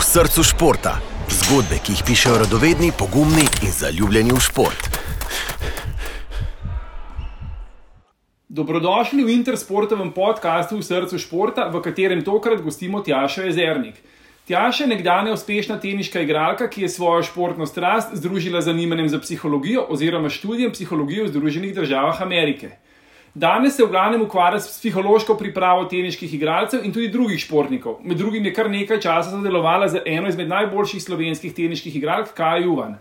v srcu športa. Zgodbe, ki jih pišejo radovedni, pogumni in zaljubljeni v šport. Dobrodošli v Intersportovem podkastu v srcu športa, v katerem tokrat gostimo Tjaša Jezernik. Tjaša je nekdanja uspešna teniška igralka, ki je svojo športno strast združila z zanimanjem za psihologijo oziroma študijem psihologije v Združenih državah Amerike. Danes se v glavnem ukvarja s psihološko pripravo teniških igralcev in tudi drugih športnikov. Med drugim je kar nekaj časa sodelovala z eno izmed najboljših slovenskih teniških igralk, Kaj Juvan.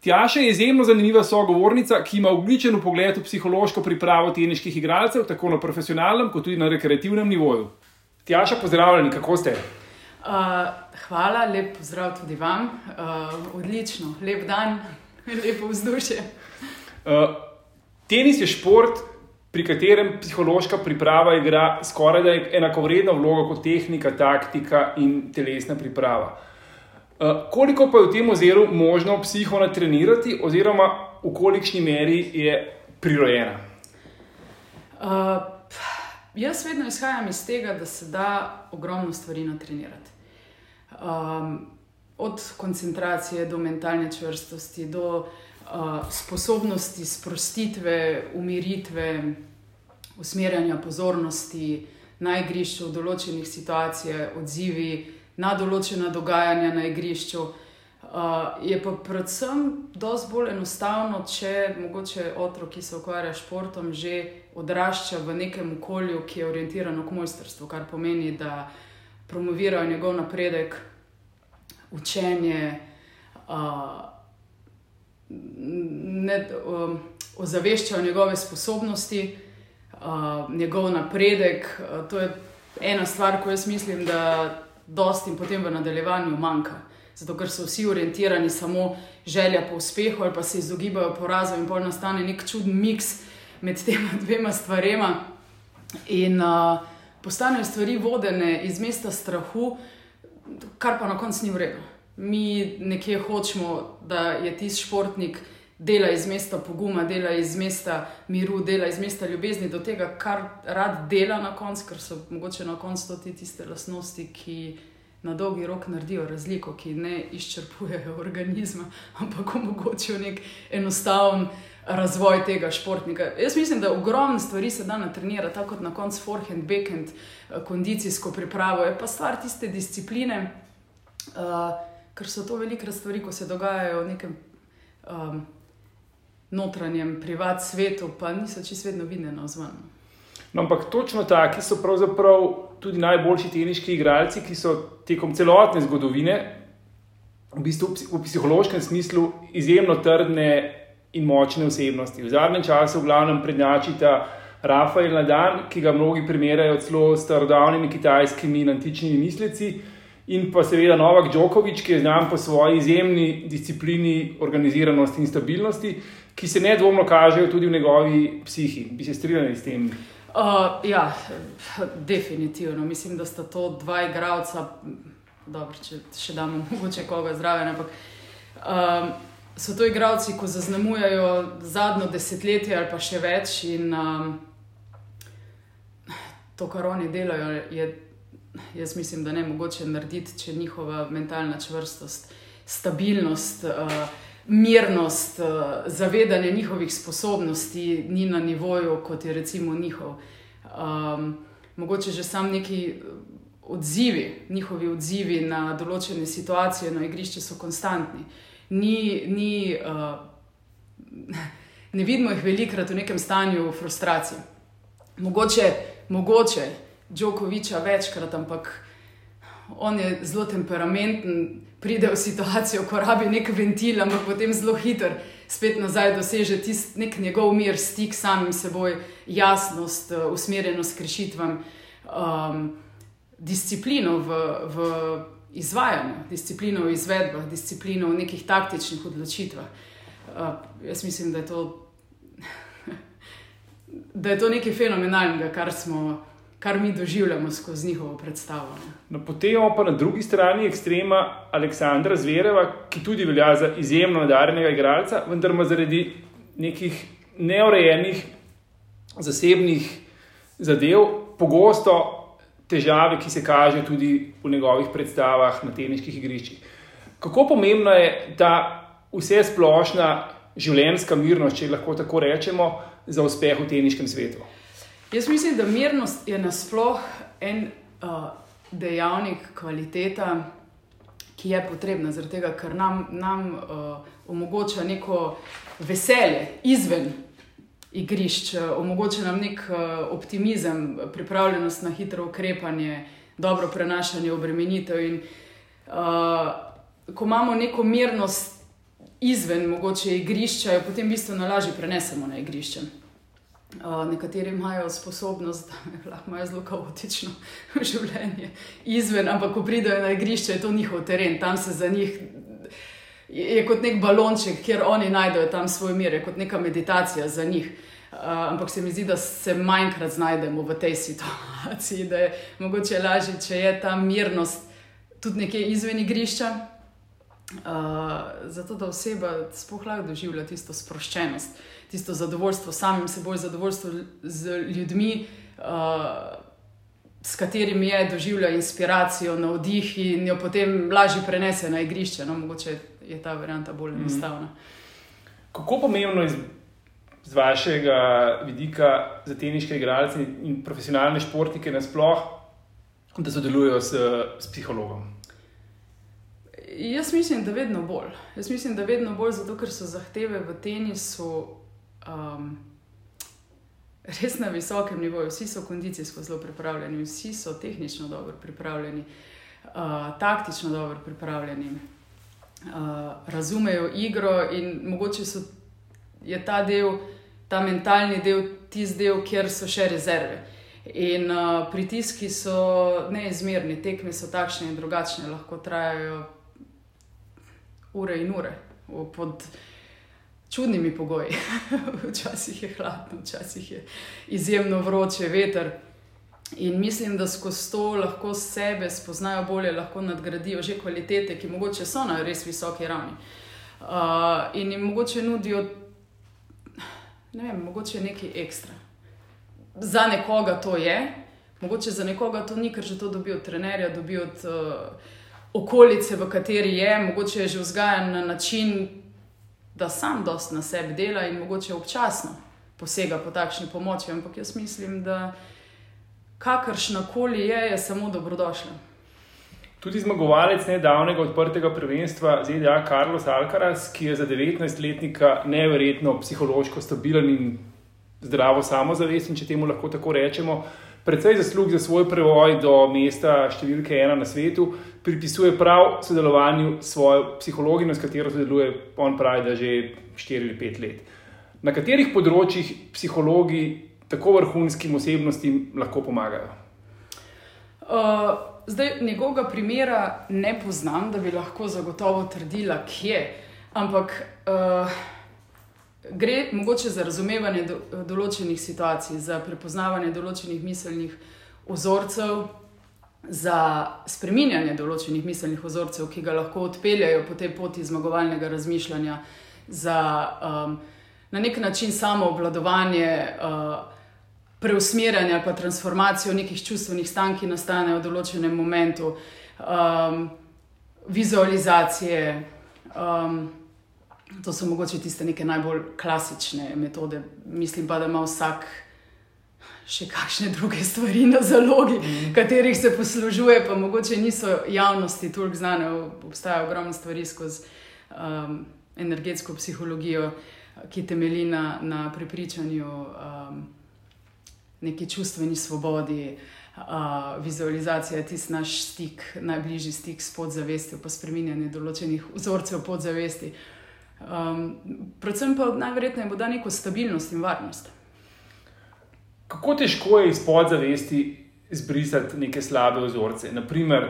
Tjaša je izjemno zanimiva sogovornica, ki ima obličen pogled v psihološko pripravo teniških igralcev, tako na profesionalnem, kot tudi na rekreativnem nivoju. Tjaša, pozdravljeni, kako ste? Uh, hvala, lep pozdrav tudi vam. Uh, odlično, lep dan, lepo vzdušje. Uh, tenis je šport, pri katerem psihološka priprava igra skoraj da enakovredno vlogo kot tehnika, taktika in telesna priprava. Uh, koliko pa je v tem oziru možno psiho natrenirati, oziroma v kolikšni meri je prirojena? Uh, jaz vedno izhajam iz tega, da se da ogromno stvari natrenirati. Um, od koncentracije do mentalne čvrstosti, do uh, sposobnosti sprostitve, umiritve, usmerjanja pozornosti na igrišču, v določenih situacijah, odzivi na določena dogajanja na igrišču. Uh, je pa predvsem dosti bolj enostavno, če mogoče otrok, ki se ukvarja s športom, že odrašča v nekem okolju, ki je orientirano k mojstrstvu, kar pomeni, da promovirajo njegov napredek, učenje, uh, ne, um, ozaveščajo njegove sposobnosti uh, njegov napredek. Uh, to je ena stvar, ko jaz mislim, da dosti in potem v nadaljevanju manjka. Zato, ker so vsi orientirani samo želja po uspehu ali pa se izogibajo porazu in pol nastane nek čuden miks med tema dvema stvarema. In uh, postanejo stvari vodene iz mesta strahu, kar pa na koncu ni vredno. Mi nekje hočemo, da je tisti športnik dela iz mesta poguma, dela iz mesta miru, dela iz mesta ljubezni do tega, kar rad dela na koncu, ker so mogoče na koncu to tiste lastnosti, ki na dolgi rok naredijo razliko, ki ne izčrpujejo organizma, ampak omogočajo nek enostaven. Razvoj tega športnika. Jaz mislim, da ogromno stvari se da natrenirati, tako kot na koncu forehand, backhand, kondicijsko pripravo, je pa stvar tiste discipline, uh, ker so to velike stvari, ko se dogajajo v nekem um, notranjem, privat svetu, pa niso čisto vedno vidne na zvonu. No, ampak točno taki so pravzaprav tudi najboljši teniški igralci, ki so tekom celotne zgodovine, v bistvu v psihološkem smislu, izjemno trdne in močne osebnosti. V zadnjem času, v glavnem, prednjačita Rafael Nadal, ki ga mnogi primerjajo celo s starodavnimi kitajskimi in antičnimi misleci. In pa seveda Novak Djokovic, ki je znan po svoji izjemni disciplini, organiziranosti in stabilnosti, ki se nedvomno kažejo tudi v njegovi psihi. Bi se strinjali s tem? Uh, ja, definitivno. Mislim, da sta to dva igralca, dobro, če še damo mogoče koga zraven. Ampak um, so to igralci, ki zaznamujejo zadnjo desetletje ali pa še več. In um, to, kar oni delajo, je, jaz mislim, da ne mogoče narediti, če njihova mentalna čvrstost, stabilnost. Uh, mirnost, uh, zavedanje njihovih sposobnosti ni na nivoju, kot je recimo njihov. Um, mogoče že sam neki eh, odzivi, njihovi odzivi na določene situacije na igrišču so konstantni. Ni, ni, uh, ne vidimo jih velikrat v nekem stanju frustracije. Mogoče, mogoče Džokoviča večkrat, ampak on je zelo temperamenten, pride v situacijo, ko rabi nek ventil, ampak potem zelo hiter spet nazaj doseže tisti nek njegov mir, stik s samim seboj, jasnost, eh, usmerjenost k rešitvam, um, disciplino v, v izvajanju, disciplino v izvedbah, disciplino v nekih taktičnih odločitvah. Uh, jaz mislim, da je to. Da je to nekaj fenomenalnega, kar smo kar mi doživljamo skozi njihovo predstavo. No, potem imamo pa na drugi strani ekstrema Aleksandra Zvereva, ki tudi velja za izjemno nadarjenega igralca, vendar ima zaradi nekih neurejenih zasebnih zadev pogosto težave, ki se kažejo tudi v njegovih predstavah na teniških igriščih. Kako pomembna je ta vse splošna življenjska mirnost, če lahko tako rečemo, za uspeh v teniškem svetu? Jaz mislim, da mirnost je nasploh en uh, dejavnik, kvaliteta, ki je potrebna, tega, ker nam, nam uh, omogoča neko veselje izven igrišč, omogoča nam nek uh, optimizem, pripravljenost na hitro ukrepanje, dobro prenašanje obremenitev. In, uh, ko imamo neko mirnost izven mogoče igrišča, jo potem bistveno lažje prenesemo na igrišče. Uh, nekateri imajo sposobnost, da imajo zelo kaotično življenje izven, ampak ko pridejo na igrišče, je to njihov teren, tam se za njih je kot nek balonček, kjer oni najdejo tam svoj mir, je kot neka meditacija za njih. Uh, ampak se mi zdi, da se manjkrat znajdemo v tej situaciji, da je mogoče lažje, če je ta mirnost tudi nekje izven igrišča. Uh, zato, da oseba sploh lahko doživlja tisto sproščenost, tisto zadovoljstvo samim seboj, zadovoljstvo z ljudmi, uh, s katerimi je doživljal inspiracijo, navdih in jo potem lažje prenese na igrišče. No, mogoče je ta varianta bolj mhm. enostavna. Mm. Kako pomembno je z vašega vidika za teniške igralce in profesionalne športnike nasplošno, da sodelujejo s, s psihologom? Jaz mislim, da vedno bolj. Jaz mislim, da vedno bolj, zato ker so zahteve v tenisu um, res na visokem nivoju. Vsi so kondicijsko zelo pripravljeni, vsi so tehnično dobro pripravljeni, uh, taktično dobro pripravljeni uh, razumejo igro in mogoče so, je ta del, ta mentalni del, tisti del, kjer so še rezerve. In uh, pritiski so neizmerni, tekme so takšne in drugačne, lahko trajajo ure in ure pod čudnimi pogoji. včasih je hladno, včasih je izjemno vroče, veter. In mislim, da skozi to lahko sebe spoznajo bolje, lahko nadgradijo že kvalitete, ki mogoče so na res visoki ravni. Uh, in jim mogoče nudijo ne vem, mogoče nekaj ekstra. Za nekoga to je, mogoče za nekoga to ni, ker že to dobijo od trenerja, dobijo od uh, okolice, v kateri je, mogoče je že vzgajan na način, da sam dost na sebi dela in mogoče občasno posega po takšni pomoči. Ampak jaz mislim, da kakršna koli je, je samo dobrodošla. Tudi zmagovalec nedavnega odprtega prvenstva ZDA Carlos Alcaraz, ki je za 19-letnika neverjetno psihološko stabilen in zdravo samozavesten, če temu lahko tako rečemo, predvsej zaslug za svoj prevoj do mesta številke ena na svetu, pripisuje prav sodelovanju s svojo psihologinjo, s katero sodeluje, on pravi, da že 4 ali 5 let. Na katerih področjih psihologi tako vrhunskim osebnostim lahko pomagajo? Uh, zdaj, njegovega primera ne poznam, da bi lahko zagotovo trdila, kje. Ampak uh, gre mogoče za razumevanje do, določenih situacij, za prepoznavanje določenih miselnih vzorcev, za spreminjanje določenih miselnih vzorcev, ki ga lahko odpeljajo po tej poti zmagovalnega razmišljanja, za um, na nek način samo obvladovanje. Uh, preusmerjanje ali pa transformacijo nekih čustvenih stanj, ki nastanejo v določenem momentu, um, vizualizacije. Um, to so mogoče tiste neke najbolj klasične metode. Mislim pa, da ima vsak še kakšne druge stvari na zalogi, mm. katerih se poslužuje, pa mogoče niso javnosti toliko znane. Obstaja ogromno stvari skozi um, energetsko psihologijo, ki temelji na, na prepričanju. Um, neki čustveni svobodi, uh, vizualizacija je tisti naš stik, najbližji stik s podzavestjo, pa spremenjanje določenih vzorcev podzavesti. Um, predvsem pa najverjetneje bo da neko stabilnost in varnost. Kako težko je iz podzavesti izbrisati neke slabe vzorce? Naprimer,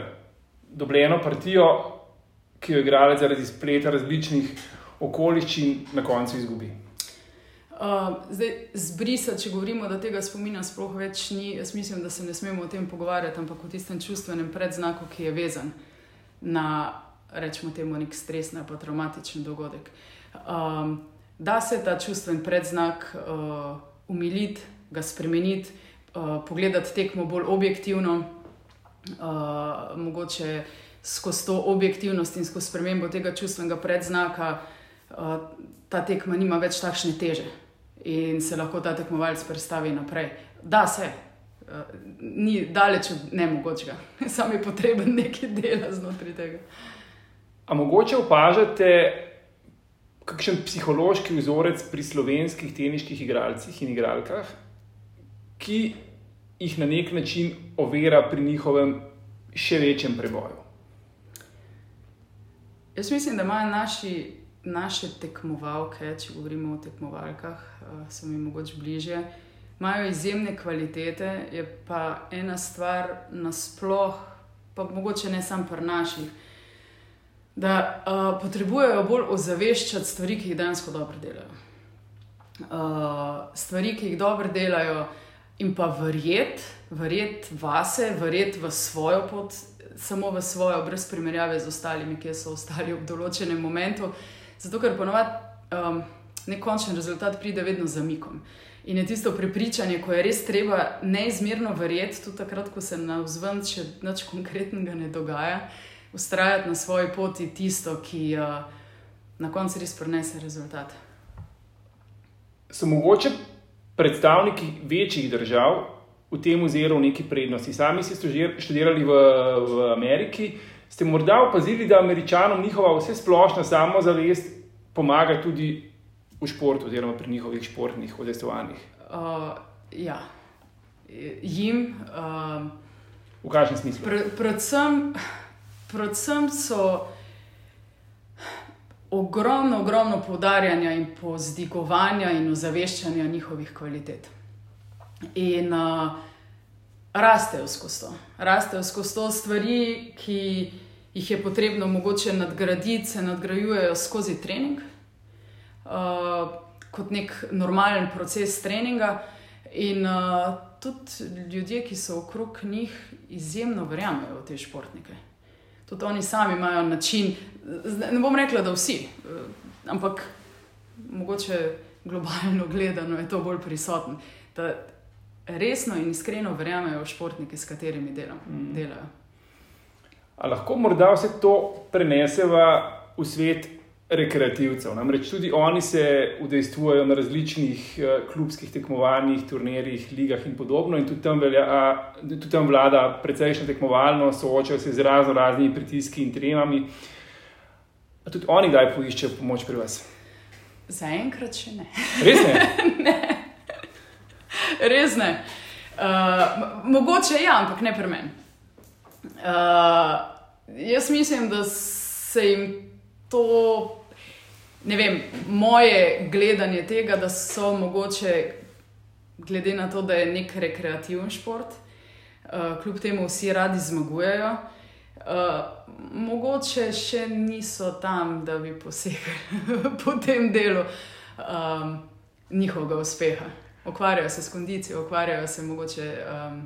dobljeno partijo, ki jo je igralec zaradi spleta različnih okoliščin na koncu izgubi. Uh, zdaj, zbrisati, če govorimo, da tega spomina sploh več ni, jaz mislim, da se ne smemo o tem pogovarjati, ampak o tistem čustvenem predznaku, ki je vezan na, rečemo, temu nek stresen ali traumatičen dogodek. Um, da se ta čustven predznak uh, umiliti, ga spremeniti, uh, pogledati tekmo bolj objektivno, uh, mogoče skozi to objektivnost in skozi spremembo tega čustvenega predznaka, uh, ta tekma nima več takšne teže in se lahko ta tekmovalec predstavi naprej. Da se. Uh, ni daleč od nemogočega, samo je potreben nekaj dela znotraj tega. A mogoče opažate kakšen psihološki vzorec pri slovenskih teniških igralcih in igralkah, ki jih na nek način ovira pri njihovem še večjem preboju? Jaz mislim, da imajo naši, naše tekmovalke, če govorimo o tekmovalkah, uh, so mi mogoče bližje, imajo izjemne kvalitete, je pa ena stvar nasploh, pa mogoče ne samo pri naših, da uh, potrebujejo bolj ozaveščati stvari, ki jih dejansko dobro delajo. Uh, stvari, ki jih dobro delajo, in pa verjeti, verjeti vase, verjeti v svojo pot, samo v svojo, brez primerjave z ostalimi, ki so ostali v določenem momentu. Zato, ker ponovadi um, nek končni rezultat pride vedno z zamikom. In je tisto prepričanje, ko je res treba neizmerno verjeti, tudi takrat, ko se na vzven še nič konkretnega ne dogaja, ustrajati na svoji poti tisto, ki uh, na koncu res prenese rezultat. So mogoče predstavniki večjih držav v tem oziru neki prednosti. Sami ste študirali v, v Ameriki, ste morda opazili, da američanom njihova vse splošna samozavest pomaga tudi v športu, oziroma pri njihovih športnih odestovanjih? Uh, ja, jim. Uh, v kakšnem smislu? Pr predvsem, predvsem so ogromno, ogromno poudarjanja in pozdigovanja in ozaveščanja njihovih kvalitet. In uh, rastejo skozi to. Rastejo skozi to stvari, ki jih je potrebno mogoče nadgraditi, se nadgrajujejo skozi trening, uh, kot nek normalen proces treninga. In uh, tudi ljudje, ki so okrog njih, izjemno verjamejo v te športnike tudi oni sami imajo način. Ne bom rekla, da vsi, eh, ampak mogoče globalno gledano je to bolj prisotno. Da resno in iskreno verjamejo v športnike, s katerimi delam, mm. delajo. A lahko morda vse to preneseva v svet rekreativcev. Namreč tudi oni se udejstvujejo na različnih uh, klubskih tekmovanjih, turnirjih, ligah in podobno, in tudi tam, velja, uh, tudi tam vlada precejšnja tekmovalno, soočajo se z razno raznimi pritiski in tremami. A tudi oni kdaj poiščejo pomoč pri vas? Zaenkrat še ne. Res ne? ne. Res ne. Uh, mogoče ja, ampak ne pri meni. Uh, jaz mislim, da se jim to, ne vem, moje gledanje tega, da so mogoče, glede na to, da je nek rekreativen šport, uh, kljub temu vsi radi zmagujejo. Uh, mogoče še niso tam, da bi posegali po tem delu um, njihovega uspeha. Okvarjajo se s kondicijo, okvarjajo se mogoče um,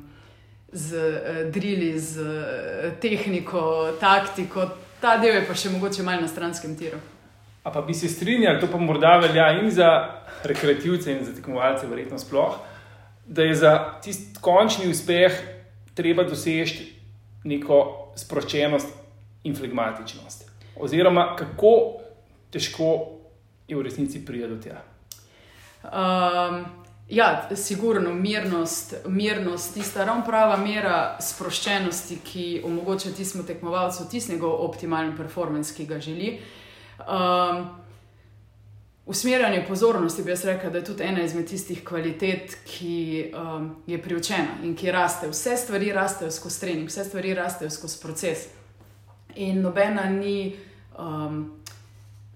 z uh, drili, z uh, tehniko, taktiko, ta del je pa še mogoče malo na stranskem tiru. A pa bi se strinjali, to pa morda velja in za rekreativce, in za tekmovalce, verjetno sploh, da je za tisti končni uspeh treba doseči neko sproščenost in flegmatičnost. Oziroma, kako težko je v resnici priti do tega. Um, Ja, sigurno mirnost, mirnost, tista ravno prava mera sproščenosti, ki omogoča tistemu tekmovalcu tisti njegov optimalen performance, ki ga želi. Um, usmerjanje pozornosti, bi jaz rekla, da je tudi ena izmed tistih kvalitet, ki um, je priučena in ki raste. Vse stvari rastejo skozi trening, vse stvari rastejo skozi proces. In nobena ni um,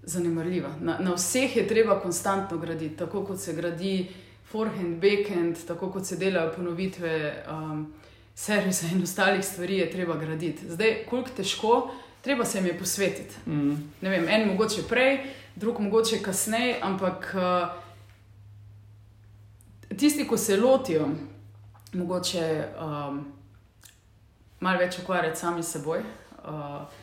zanemarljiva. Na, na vseh je treba konstantno graditi, tako kot se gradi forehand, backhand, tako kot se delajo ponovitve, um, servisa in ostalih stvari, je treba graditi. Zdaj, koliko težko, treba se jim je posvetiti. Mm. Ne vem, en mogoče prej, drug mogoče kasneje, ampak uh, tisti, ki se lotijo, mogoče um, malo več ukvarjati sami s seboj. Uh,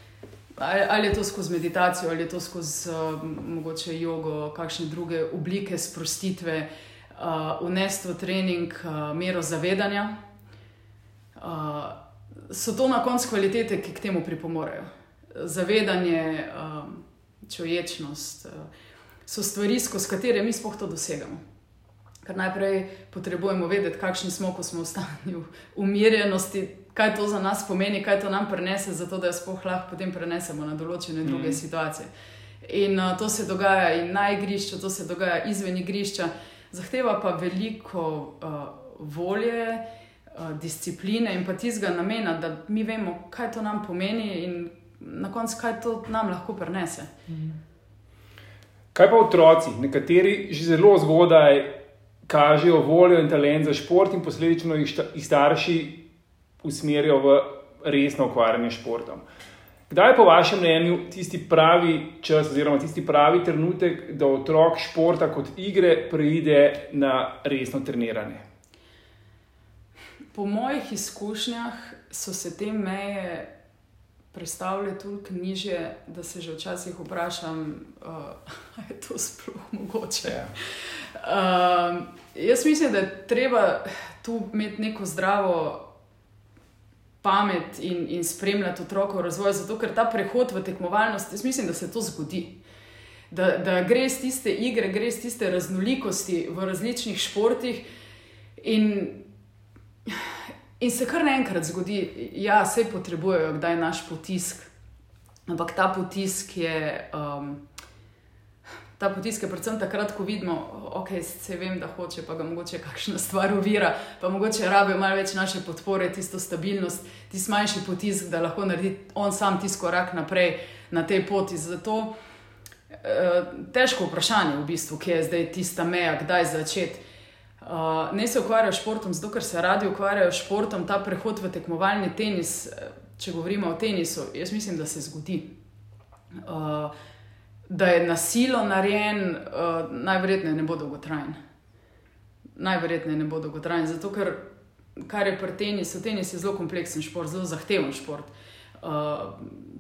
Ali je to skozi meditacijo, ali je to skozi uh, mogoče jogo, kakšne druge oblike sprostitve, uh, uh, vnesti v trening uh, mero zavedanja, uh, so to na koncu kvalitete, ki k temu pripomorejo. Zavedanje, um, čuječnost uh, so stvari, skozi katere mi spoh to dosegamo. Ker najprej potrebujemo vedeti, kakšni smo, ko smo v stanju umirjenosti, kaj to za nas pomeni, kaj to nam prenese, zato da jo spoh lahko potem prenesemo na določene druge mm. situacije. In uh, to se dogaja in na igrišču, to se dogaja izven igrišča, zahteva pa veliko uh, volje, uh, discipline in pa tistega namena, da mi vemo, kaj to nam pomeni in na koncu, kaj to nam lahko prenese. Mm. Kaj pa otroci, nekateri že zelo zgodaj kažejo voljo in talent za šport, in posledično jih starši usmerijo v resno ukvarjanje s športom. Kdaj je po vašem mnenju tisti pravi čas, oziroma tisti pravi trenutek, da otrok športa kot igre preide na resno treniranje? Po mojih izkušnjah so se te meje predstavljale toliko niže, da se že včasih vprašam, ali uh, je to sploh mogoče. Ja. Uh, jaz mislim, da je treba tu imeti neko zdravo pamet in, in spremljati otrokov razvoj, zato ker ta prehod v tekmovalnost, jaz mislim, da se to zgodi. Da, da gre iz tiste igre, gre iz tiste raznolikosti v različnih športih, in, in se kar naenkrat zgodi, da ja, vse potrebujejo, da je naš potisk. Ampak ta potisk je. Um, ta potisk je predvsem takrat, ko vidimo, okay, vem, da hoče, pa ga mogoče kakšna stvar uvira, pa mogoče rabijo malo več naše podpore, tisto stabilnost, tisti manjši potisk, da lahko naredi on sam tisti korak naprej na tej poti. Zato eh, težko vprašanje, v bistvu, kje je zdaj tista meja, kdaj začeti. Uh, ne se ukvarjajo s športom, zato ker se radi ukvarjajo s športom, ta prehod v tekmovalni tenis, če govorimo o tenisu, jaz mislim, da se zgodi. Uh, da je nasilo narejen, uh, najverjetneje ne bo dolgotrajen. Najverjetneje ne bo dolgotrajen, zato ker kar je pri tenisu, tenis je zelo kompleksen šport, zelo zahteven šport. Uh,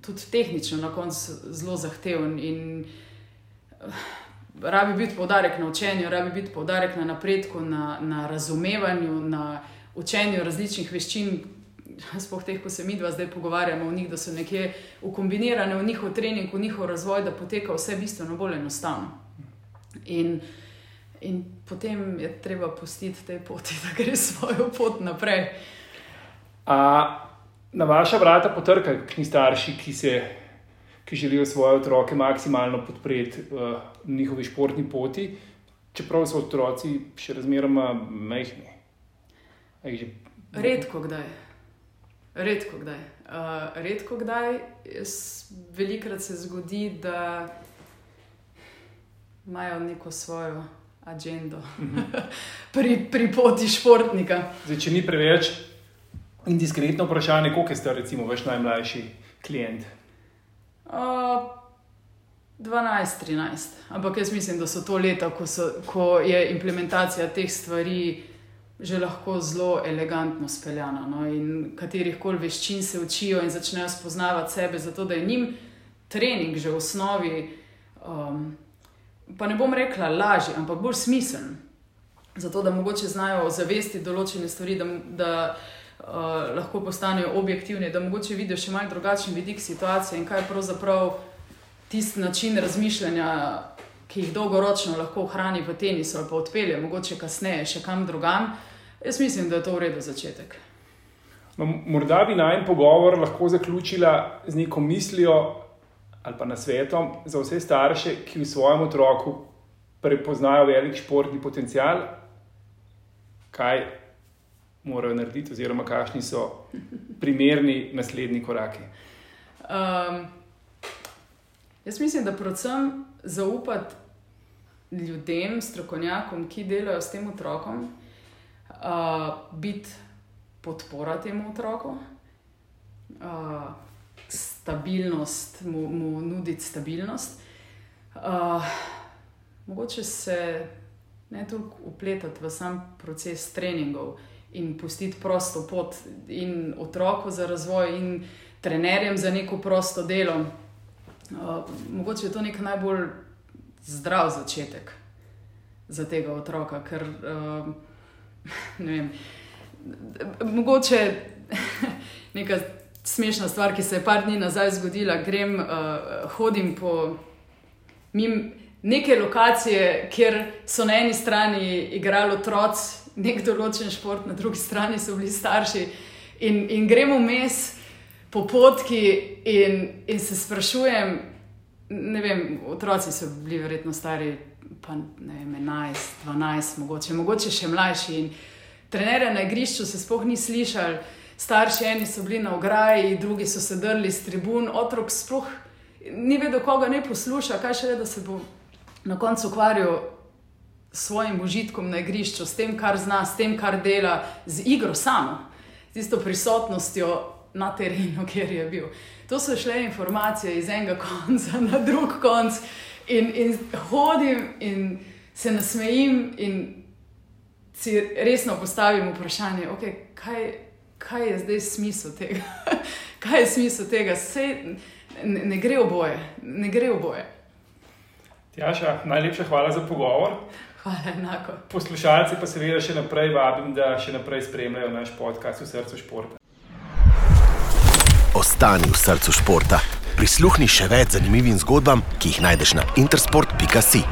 tudi tehnično na koncu zelo zahteven. In, uh, rabi biti poudarek na učenju, rabi biti poudarek na napredku, na, na razumevanju, na učenju različnih veščin, sploh teh, ko se mi dva zdaj pogovarjamo o njih, da so nekje ukombinirane v njihov trening, v njihov razvoj, da poteka vse bistveno bolj enostavno. In, in potem je treba pustiti te poti, da gre svojo pot naprej. A na vaša vrata potrkajo knji starši, ki, se, ki želijo svoje otroke maksimalno podpreti v njihovi športni poti, čeprav so otroci še razmeroma mehni. Redko kdaj. Redko kdaj. Uh, redko kdaj, velikrat se zgodi, da imajo neko svojo agendo mhm. pri, pri poti športnika. Zdaj, če ni preveč indiskretno vprašanje, koliko ste, recimo, vaš najmlajši klient? Uh, 12, 13. Ampak jaz mislim, da so to leta, ko, so, ko je implementacija teh stvari že lahko zelo elegantno speljana. No? In katerih koli veščin se učijo in začnejo spoznavati sebe, zato da je njim trening že v osnovi, um, pa ne bom rekla lažji, ampak bolj smiseln. Zato da mogoče znajo zavesti določene stvari, da, da uh, lahko postanejo objektivni, da mogoče vidijo še malce drugačen vidik situacije in kaj je pravzaprav tisti način razmišljanja. Ki jih dolgoročno lahko ohrani v tenisu, ali pa odpelje, mogoče kasneje, še kam drugam, uh, Jaz mislim, da je to v redu začetek. No, morda bi naj en pogovor lahko zaključila z neko mislijo ali pa na svetom za vse starše, ki v svojem otroku prepoznajo velik športni potencial, kaj morajo narediti, oziroma kakšni so primerni naslednji koraki. Um, jaz mislim, da predvsem zaupati ljudem, strokovnjakom, ki delajo s tem otrokom uh, biti podpora temu otroku, uh, stabilnost, mu, mu nuditi stabilnost. Uh, mogoče se ne toliko upletati v sam proces treningov in pustiti prosto pot in otroku za razvoj, in trenerjem za neko prosto delo. Uh, mogoče je to nek najbolj zdrav začetek za tega otroka, ker uh, ne vem. Mogoče neka smešna stvar, ki se je par dni nazaj zgodila. Grem, uh, hodim po mim, neke lokacije, kjer so na eni strani igrali otroci, nek določen šport, na drugi strani so bili starši. In, in gremo vmes po potki in, in se sprašujem, ne vem, otroci so bili verjetno stari, pa ne vem, 11, 12, mogoče, mogoče še mlajši. In trenere na igrišču se sploh ni slišali, starši eni so bili na ograji, drugi so se drli z tribun, otrok sploh ni vedel, koga ne posluša, kaj še je, da se bo na koncu ukvarjal s svojim užitkom na igrišču, s tem, kar zna, s tem, kar dela, z igro samo, z isto prisotnostjo na terenu, kjer je bil. To so šle informacije iz enega konca na drug konc, in, in hodim in se nasmejim, in si resno postavim vprašanje, okay, kaj, kaj je zdaj smisel tega. kaj je smisel tega? Sej, ne, ne gre v boje, ne gre v boje. Tjaša, najlepša hvala za pogovor. Hvala, enako. Poslušalci pa seveda še naprej vabim, da še naprej spremljajo naš podcast v srcu športa. Ostani v srcu športa. Prisluhni še več zanimivim zgodbam, ki jih najdeš na intersport.si.